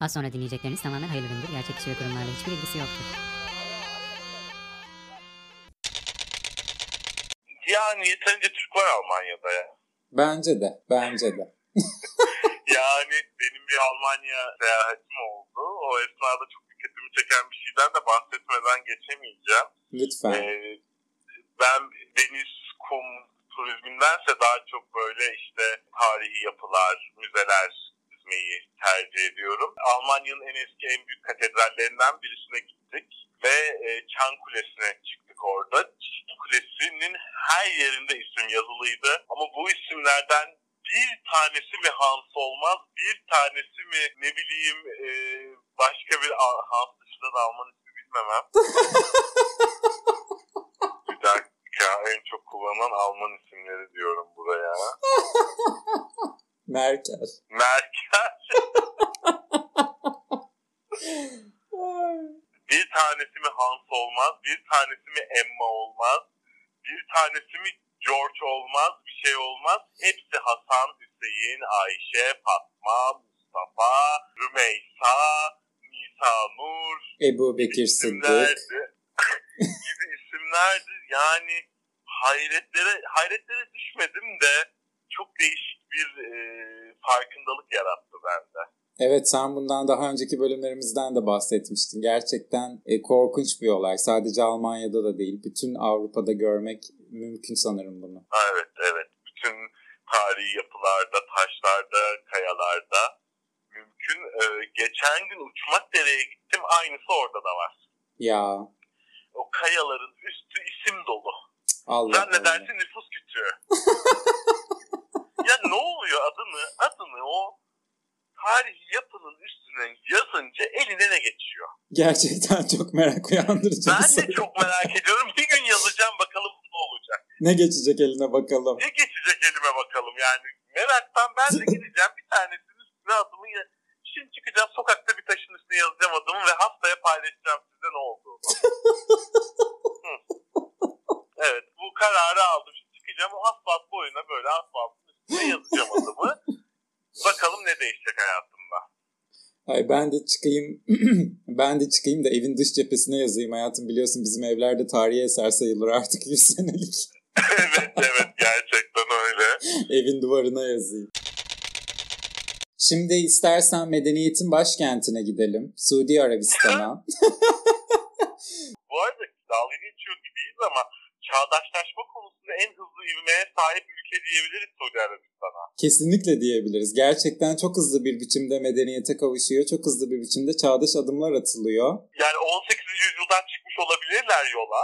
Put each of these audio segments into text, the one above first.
Az sonra dinleyecekleriniz tamamen hayırlı üründür. Gerçek kişi ve kurumlarla hiçbir ilgisi yoktur. Yani yeterince Türk var Almanya'da ya. Bence de. Bence de. Yani benim bir Almanya seyahatim oldu. O esnada çok dikkatimi çeken bir şeyden de bahsetmeden geçemeyeceğim. Lütfen. Ee, ben deniz, kum turizmindense daha çok böyle işte tarihi yapılar, müzeler gezmeyi tercih ediyorum. Almanya'nın en eski, en büyük katedrallerinden birisine gittik ve e, Çan Kulesi'ne çıktık orada. Çan Kulesi'nin her yerinde isim yazılıydı ama bu isimlerden bir tanesi mi Hans olmaz, bir tanesi mi ne bileyim e, başka bir Hans dışında da Alman ismi bilmemem. bir dakika en çok kullanılan Alman isimleri diyorum buraya. Merkel. Merkel. bir tanesi mi Hans olmaz, bir tanesi mi Emma olmaz, bir tanesi mi George olmaz, bir şey olmaz. Hepsi Hasan, Hüseyin, Ayşe, Fatma, Mustafa, Rümeysa, Nisa Nur Ebu Bekir Sıddık. isimlerdi. gibi isimlerdi. Yani hayretlere hayretlere düşmedim de çok değişik bir e, farkındalık yarattı bende. Evet sen bundan daha önceki bölümlerimizden de bahsetmiştin. Gerçekten e, korkunç bir olay. Sadece Almanya'da da değil. Bütün Avrupa'da görmek mümkün sanırım bunu. Evet, evet. Bütün tarihi yapılarda, taşlarda, kayalarda mümkün. Ee, geçen gün uçmak dereye gittim. Aynısı orada da var. Ya O kayaların üstü isim dolu. Allah Sen ne Allah. dersin nüfus kütüğü. ya ne oluyor adını, adını o tarihi yapının üstüne yazınca eline ne geçiyor? Gerçekten çok merak uyandırıcı Ben de çok merak ediyorum. Bir gün yazacağım bakalım ne olacak. Ne geçecek eline bakalım. Ne geçecek elime bakalım yani. Meraktan ben de gideceğim bir tanesinin üstüne adımı ya- Şimdi çıkacağım sokakta bir taşın üstüne yazacağım adımı ve haftaya paylaşacağım size ne olduğunu. Evet bu kararı aldım. Şimdi çıkacağım o asfalt boyuna böyle asfaltın üstüne yazacağım adımı. Bakalım ne değişecek hayatımda. Ay ben de çıkayım. ben de çıkayım da evin dış cephesine yazayım hayatım. Biliyorsun bizim evlerde tarihi eser sayılır artık 100 senelik. evet evet gerçekten öyle. Evin duvarına yazayım. Şimdi istersen medeniyetin başkentine gidelim. Suudi Arabistan'a. Bu arada dalga geçiyor gibiyiz ama çağdaşlaşma konusunda en hızlı ivmeye sahip ülke diyebiliriz Suudi Arabistan'a. Kesinlikle diyebiliriz. Gerçekten çok hızlı bir biçimde medeniyete kavuşuyor. Çok hızlı bir biçimde çağdaş adımlar atılıyor. Yani 18. yüzyıldan çıkmış olabilirler yola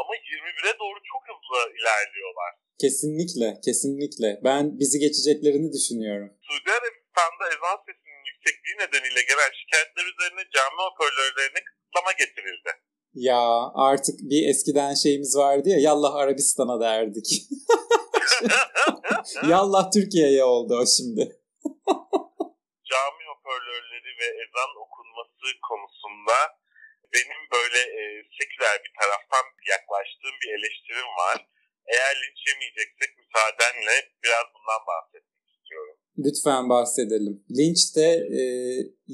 ama 21'e doğru çok hızlı ilerliyorlar. Kesinlikle, kesinlikle. Ben bizi geçeceklerini düşünüyorum. Suudi Arabistan'da ezan sesinin yüksekliği nedeniyle gelen şikayetler üzerine cami hoparlörlerine kısıtlama getirildi. Ya artık bir eskiden şeyimiz vardı ya yallah Arabistan'a derdik. yallah Türkiye'ye oldu o şimdi. cami hoparlörleri ve ezan okunması konusunda benim böyle e, seküler bir taraftan yaklaştığım bir eleştirim var. Eğer linç yemeyeceksek müsaadenle biraz bundan bahsetmek istiyorum. Lütfen bahsedelim. Linç de e,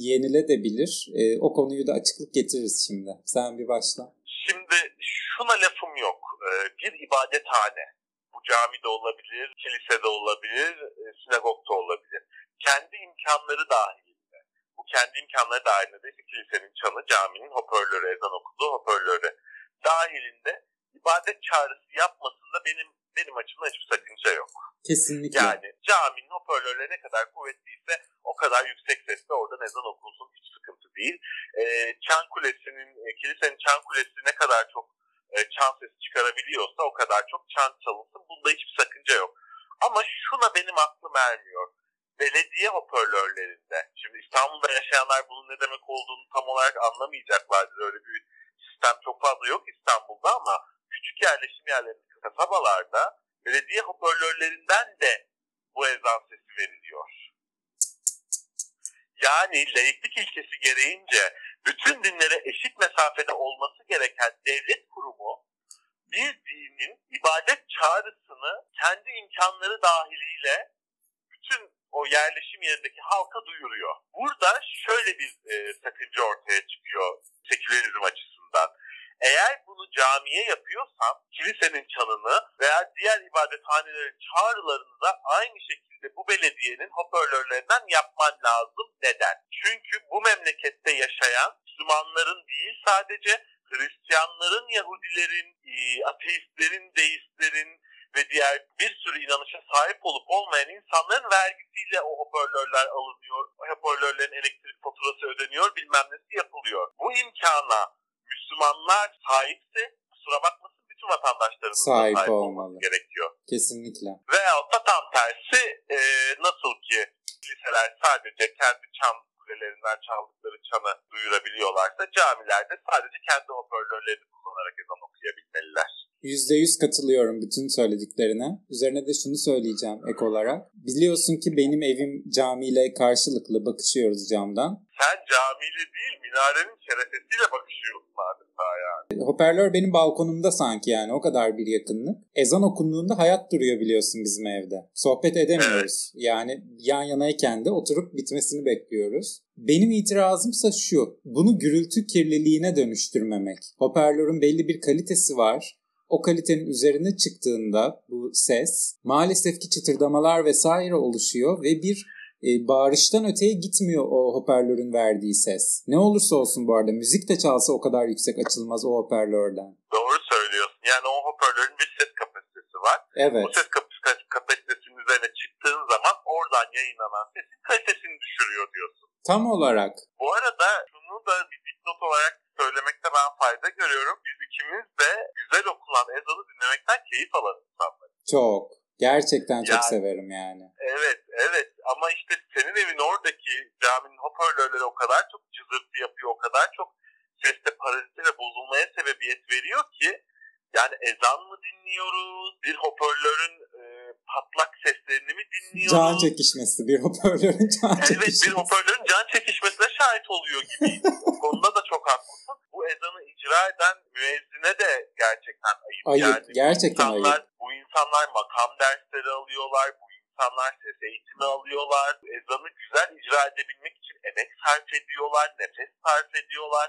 yenilebilir. E, o konuyu da açıklık getiririz şimdi. Sen bir başla. Şimdi şuna lafım yok. E, bir ibadethane. Bu camide olabilir, kilisede olabilir, e, sinagogda olabilir. Kendi imkanları dahilinde. Bu kendi imkanları dahilinde kilisenin çanı, caminin hoparlörü, ezan okuduğu hoparlörü dahilinde ibadet çağrısı yapmasında benim benim açımdan hiçbir sakınca yok. Kesinlikle. Yani caminin hoparlörleri ne kadar kuvvetliyse o kadar yüksek sesle oradan ezan okunsun hiç sıkıntı değil. Ee, çan kulesinin, e, kilisenin çan kulesi ne kadar çok e, çan sesi çıkarabiliyorsa o kadar çok çan çalınsın. Bunda hiçbir sakınca yok. Ama şuna benim aklım ermiyor. Belediye hoparlörlerinde, şimdi İstanbul'da yaşayanlar bunun ne demek olduğunu tam olarak anlamayacaklardır. Öyle bir sistem çok fazla yok İstanbul'da ama küçük yerleşim yerlerinde, kasabalarda belediye hoparlörlerinden de bu ezan sesi veriliyor. Yani laiklik ilkesi gereğince bütün dinlere eşit mesafede olması gereken devlet kurumu bir dinin ibadet çağrısını kendi imkanları dahiliyle bütün o yerleşim yerindeki halka duyuruyor. Burada şöyle bir e, sakınca ortaya çıkıyor sekülerizm açısından. Eğer bunu camiye yapıyorsan kilisenin çanını veya diğer ibadethanelerin çağrılarını da aynı şekilde bu belediyenin hoparlörlerinden yapman lazım. Neden? Çünkü bu memlekette yaşayan Müslümanların değil sadece Hristiyanların, Yahudilerin, e, ateistlerin, deistlerin ve diğer bir sürü inanışa sahip olup olmayan insanların vergisiyle o hoparlörler alınıyor. O hoparlörlerin elektrik faturası ödeniyor, bilmem nesi yapılıyor. Bu imkana Müslümanlar sahipse kusura bakmasın bütün vatandaşlarımız da Sahip sahip olmalı. olması gerekiyor. Kesinlikle. Veyahut da tam tersi e, nasıl ki kiliseler sadece kendi çan kulelerinden çaldıkları çanı duyurabiliyorlarsa camilerde sadece kendi hoparlörlerini kullanarak ezan okuyabilmeliler. %100 katılıyorum bütün söylediklerine. Üzerine de şunu söyleyeceğim ek olarak. Biliyorsun ki benim evim camiyle karşılıklı bakışıyoruz camdan. Sen camiyle değil minarenin şerefesiyle. Hoparlör benim balkonumda sanki yani o kadar bir yakınlık. Ezan okunduğunda hayat duruyor biliyorsun bizim evde. Sohbet edemiyoruz. Yani yan yanayken de oturup bitmesini bekliyoruz. Benim itirazımsa şu. Bunu gürültü kirliliğine dönüştürmemek. Hoparlörün belli bir kalitesi var. O kalitenin üzerine çıktığında bu ses maalesef ki çıtırdamalar vesaire oluşuyor ve bir e, bağırıştan öteye gitmiyor o hoparlörün verdiği ses. Ne olursa olsun bu arada müzik de çalsa o kadar yüksek açılmaz o hoparlörden. Doğru söylüyorsun. Yani o hoparlörün bir ses kapasitesi var. Evet. Bu ses kap- kap- kapasitesinin üzerine çıktığın zaman oradan yayınlanan sesin kalitesini düşürüyor diyorsun. Tam olarak. Bu arada şunu da bir dipnot olarak söylemekte ben fayda görüyorum. Biz ikimiz de güzel okunan ezanı dinlemekten keyif alan insanlarız. Çok. Gerçekten çok Yani- severim yani. Evet, evet. Ama işte senin evin oradaki caminin hoparlörleri o kadar çok cızırtı yapıyor, o kadar çok seste parazite ve bozulmaya sebebiyet veriyor ki yani ezan mı dinliyoruz, bir hoparlörün e, patlak seslerini mi dinliyoruz? Can çekişmesi. Bir hoparlörün can Evet çekişmesi. bir hoparlörün can çekişmesine şahit oluyor gibi. Bu konuda da çok haklısın. Bu ezanı icra eden müezzine de gerçekten ayıp. Ayıp. Yani Gerçekten insanlar, ayıp. Bu insanlar makam dersleri alıyorlar. Bu insanlar ses eğitimi alıyorlar. Ezanı güzel icra edebilmek için emek sarf ediyorlar. Nefes sarf ediyorlar.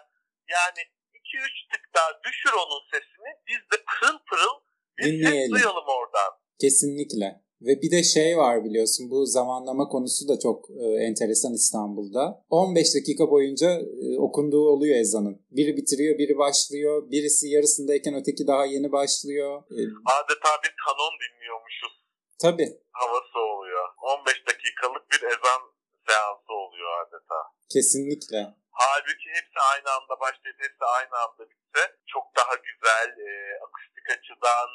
Yani 2-3 tık daha düşür onun sesini. Biz de pırıl pırıl bir ses Dinleyelim. duyalım oradan. Kesinlikle. Ve bir de şey var biliyorsun bu zamanlama konusu da çok e, enteresan İstanbul'da. 15 dakika boyunca e, okunduğu oluyor ezanın. Biri bitiriyor, biri başlıyor. Birisi yarısındayken öteki daha yeni başlıyor. E, Adeta bir kanon dinliyormuşuz. Tabii. havası oluyor. 15 dakikalık bir ezan seansı oluyor adeta. Kesinlikle. Halbuki hepsi aynı anda başlayıp hepsi aynı anda bitse çok daha güzel, e, akustik açıdan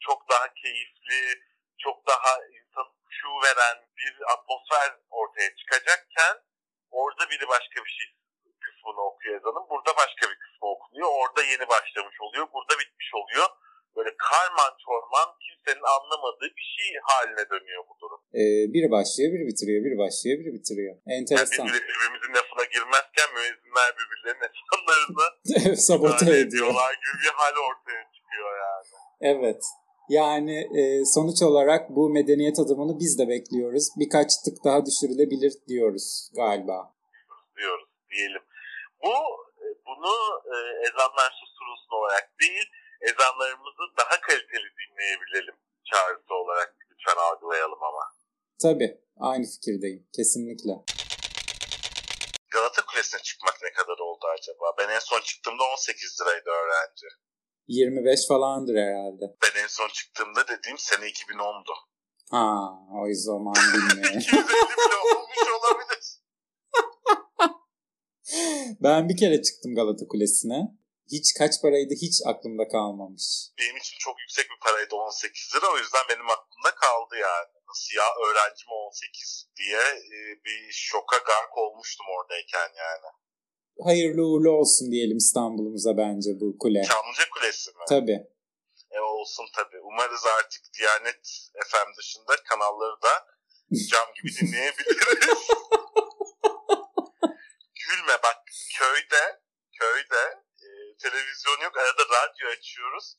çok daha keyifli, çok daha insan şu veren bir atmosfer ortaya çıkacakken orada biri başka bir şey kısmını okuyor ezanın. Burada başka bir kısmı okunuyor. Orada yeni başlamış oluyor. Burada bitmiş oluyor. Böyle karman çorman kimsenin anlamadığı bir şey haline dönüyor bu durum. E, biri başlıyor, biri bitiriyor, biri başlıyor, biri bitiriyor. Yani Enteresan. biz bile birbirimizin lafına girmezken müezzinler birbirlerinin ezanlarını Sabote ediyorlar gibi bir hal ortaya çıkıyor yani. Evet. Yani e, sonuç olarak bu medeniyet adımını biz de bekliyoruz. Birkaç tık daha düşürülebilir diyoruz galiba. diyoruz diyelim. Bu e, bunu e, ezanlar susturulsun olarak değil, ezanlarımızı daha kaliteli dinleyebilelim çağrısı olarak lütfen algılayalım ama. Tabii. Aynı fikirdeyim. Kesinlikle. Galata Kulesi'ne çıkmak ne kadar oldu acaba? Ben en son çıktığımda 18 liraydı öğrenci. 25 falandır herhalde. Ben en son çıktığımda dediğim sene 2010'du. Ha, o zaman bilmiyorum. 250 bile olmuş olabilir. ben bir kere çıktım Galata Kulesi'ne. Hiç kaç paraydı hiç aklımda kalmamış. Benim için çok yüksek bir paraydı 18 lira. O yüzden benim aklımda kaldı yani. Nasıl ya öğrenci mi 18 diye e, bir şoka gark olmuştum oradayken yani. Hayırlı uğurlu olsun diyelim İstanbul'umuza bence bu kule. Çamlıca Kulesi mi? Tabii. E olsun tabii. Umarız artık Diyanet FM dışında kanalları da cam gibi dinleyebiliriz. Gülme bak köyde köyde televizyon yok arada radyo açıyoruz.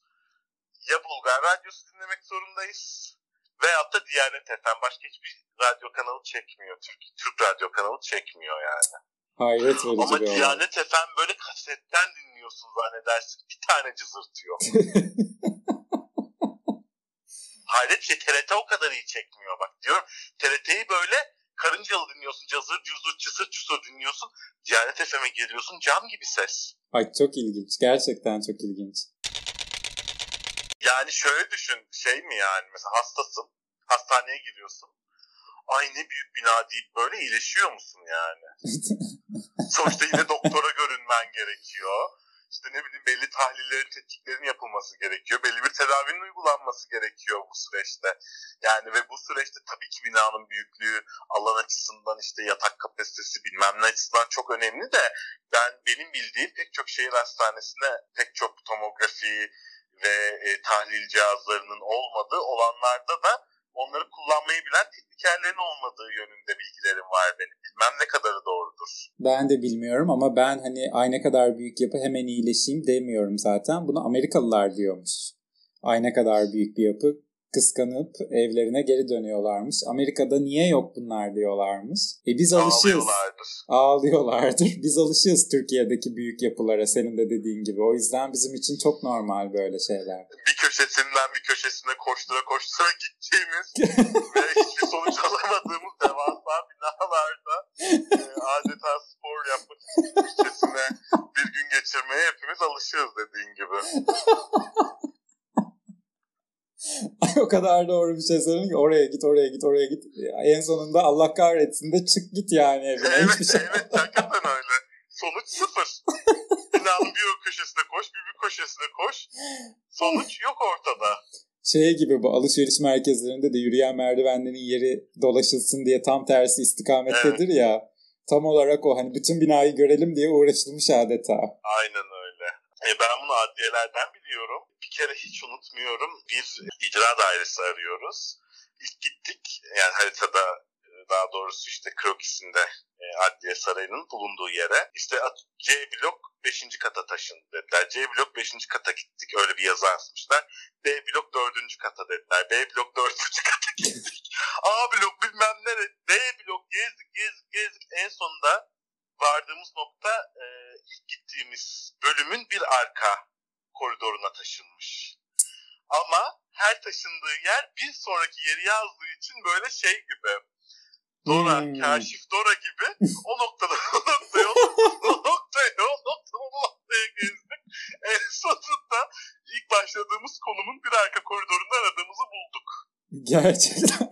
Ya Bulgar radyosu dinlemek zorundayız. Veyahut da Diyanet FM. Başka hiçbir radyo kanalı çekmiyor. Türk, Türk radyo kanalı çekmiyor yani. Hayret verici Ama bir olay. Diyanet FM böyle kasetten dinliyorsun zannedersin. Bir tane cızırtıyor. Hayret şey TRT o kadar iyi çekmiyor bak diyorum. TRT'yi böyle karıncalı dinliyorsun. Cazır cuzur çısır çusur dinliyorsun. Diyanet FM'e geliyorsun cam gibi ses. Ay çok ilginç. Gerçekten çok ilginç. Yani şöyle düşün şey mi yani mesela hastasın. Hastaneye giriyorsun. Ay ne büyük bina deyip böyle iyileşiyor musun yani? Sonuçta yine doktora görünmen gerekiyor. İşte ne bileyim belli tahlillerin, tetkiklerin yapılması gerekiyor. Belli bir tedavinin uygulanması gerekiyor bu süreçte. Yani ve bu süreçte tabii ki binanın büyüklüğü, alan açısından işte yatak kapasitesi bilmem ne açısından çok önemli de ben benim bildiğim pek çok şehir hastanesine pek çok tomografi ve e, tahlil cihazlarının olmadığı olanlarda da onları kullanmayı bilen teknikerlerin olmadığı yönünde bilgilerim var benim. Bilmem ne kadarı doğrudur. Ben de bilmiyorum ama ben hani ay ne kadar büyük yapı hemen iyileşeyim demiyorum zaten. Bunu Amerikalılar diyormuş. Ay ne kadar büyük bir yapı kıskanıp evlerine geri dönüyorlarmış. Amerika'da niye yok bunlar diyorlarmış. E biz alışığız. Ağlıyorlardır. Ağlıyorlardır. Biz alışığız Türkiye'deki büyük yapılara senin de dediğin gibi. O yüzden bizim için çok normal böyle şeyler. Bir köşesinden bir köşesine koştura koştura gittiğimiz ve hiçbir sonuç alamadığımız devasa binalarda e, adeta spor yapmak için köşesine bir gün geçirmeye hepimiz alışığız dediğin gibi. Kadar doğru bir şey söyledin ki oraya git oraya git oraya git. En sonunda Allah kahretsin de çık git yani evine. Evet Hiçbir şey. evet hakikaten öyle. Sonuç sıfır. Binanın bir o köşesine koş bir bir köşesine koş. Sonuç yok ortada. Şey gibi bu alışveriş merkezlerinde de yürüyen merdivenlerin yeri dolaşılsın diye tam tersi istikamettedir ya. Tam olarak o hani bütün binayı görelim diye uğraşılmış adeta. Aynen öyle. E ben bunu adliyelerden biliyorum. Bir kere hiç unutmuyorum. Bir icra dairesi arıyoruz. İlk gittik yani haritada e, daha doğrusu işte krokisinde e, adliye sarayının bulunduğu yere. İşte C blok 5. kata taşındı dediler. C blok 5. kata gittik. Öyle bir yazı asmışlar. B blok 4. kata dediler. B blok 4. kata gittik. A blok bilmem ne. D blok gezdik gezdik gezdik. En sonunda vardığımız nokta e, ilk gittiğimiz bölümün bir arka koridoruna taşınmış. Ama taşındığı yer bir sonraki yeri yazdığı için böyle şey gibi. Dora, Hmm. Kaşif Dora gibi o noktada o noktaya o noktaya o noktaya o noktaya gezdik. En sonunda ilk başladığımız konumun bir arka koridorunda aradığımızı bulduk. Gerçekten.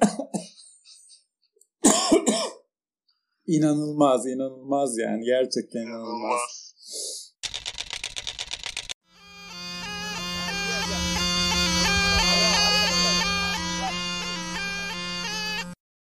inanılmaz inanılmaz yani gerçekten inanılmaz. İnanılmaz.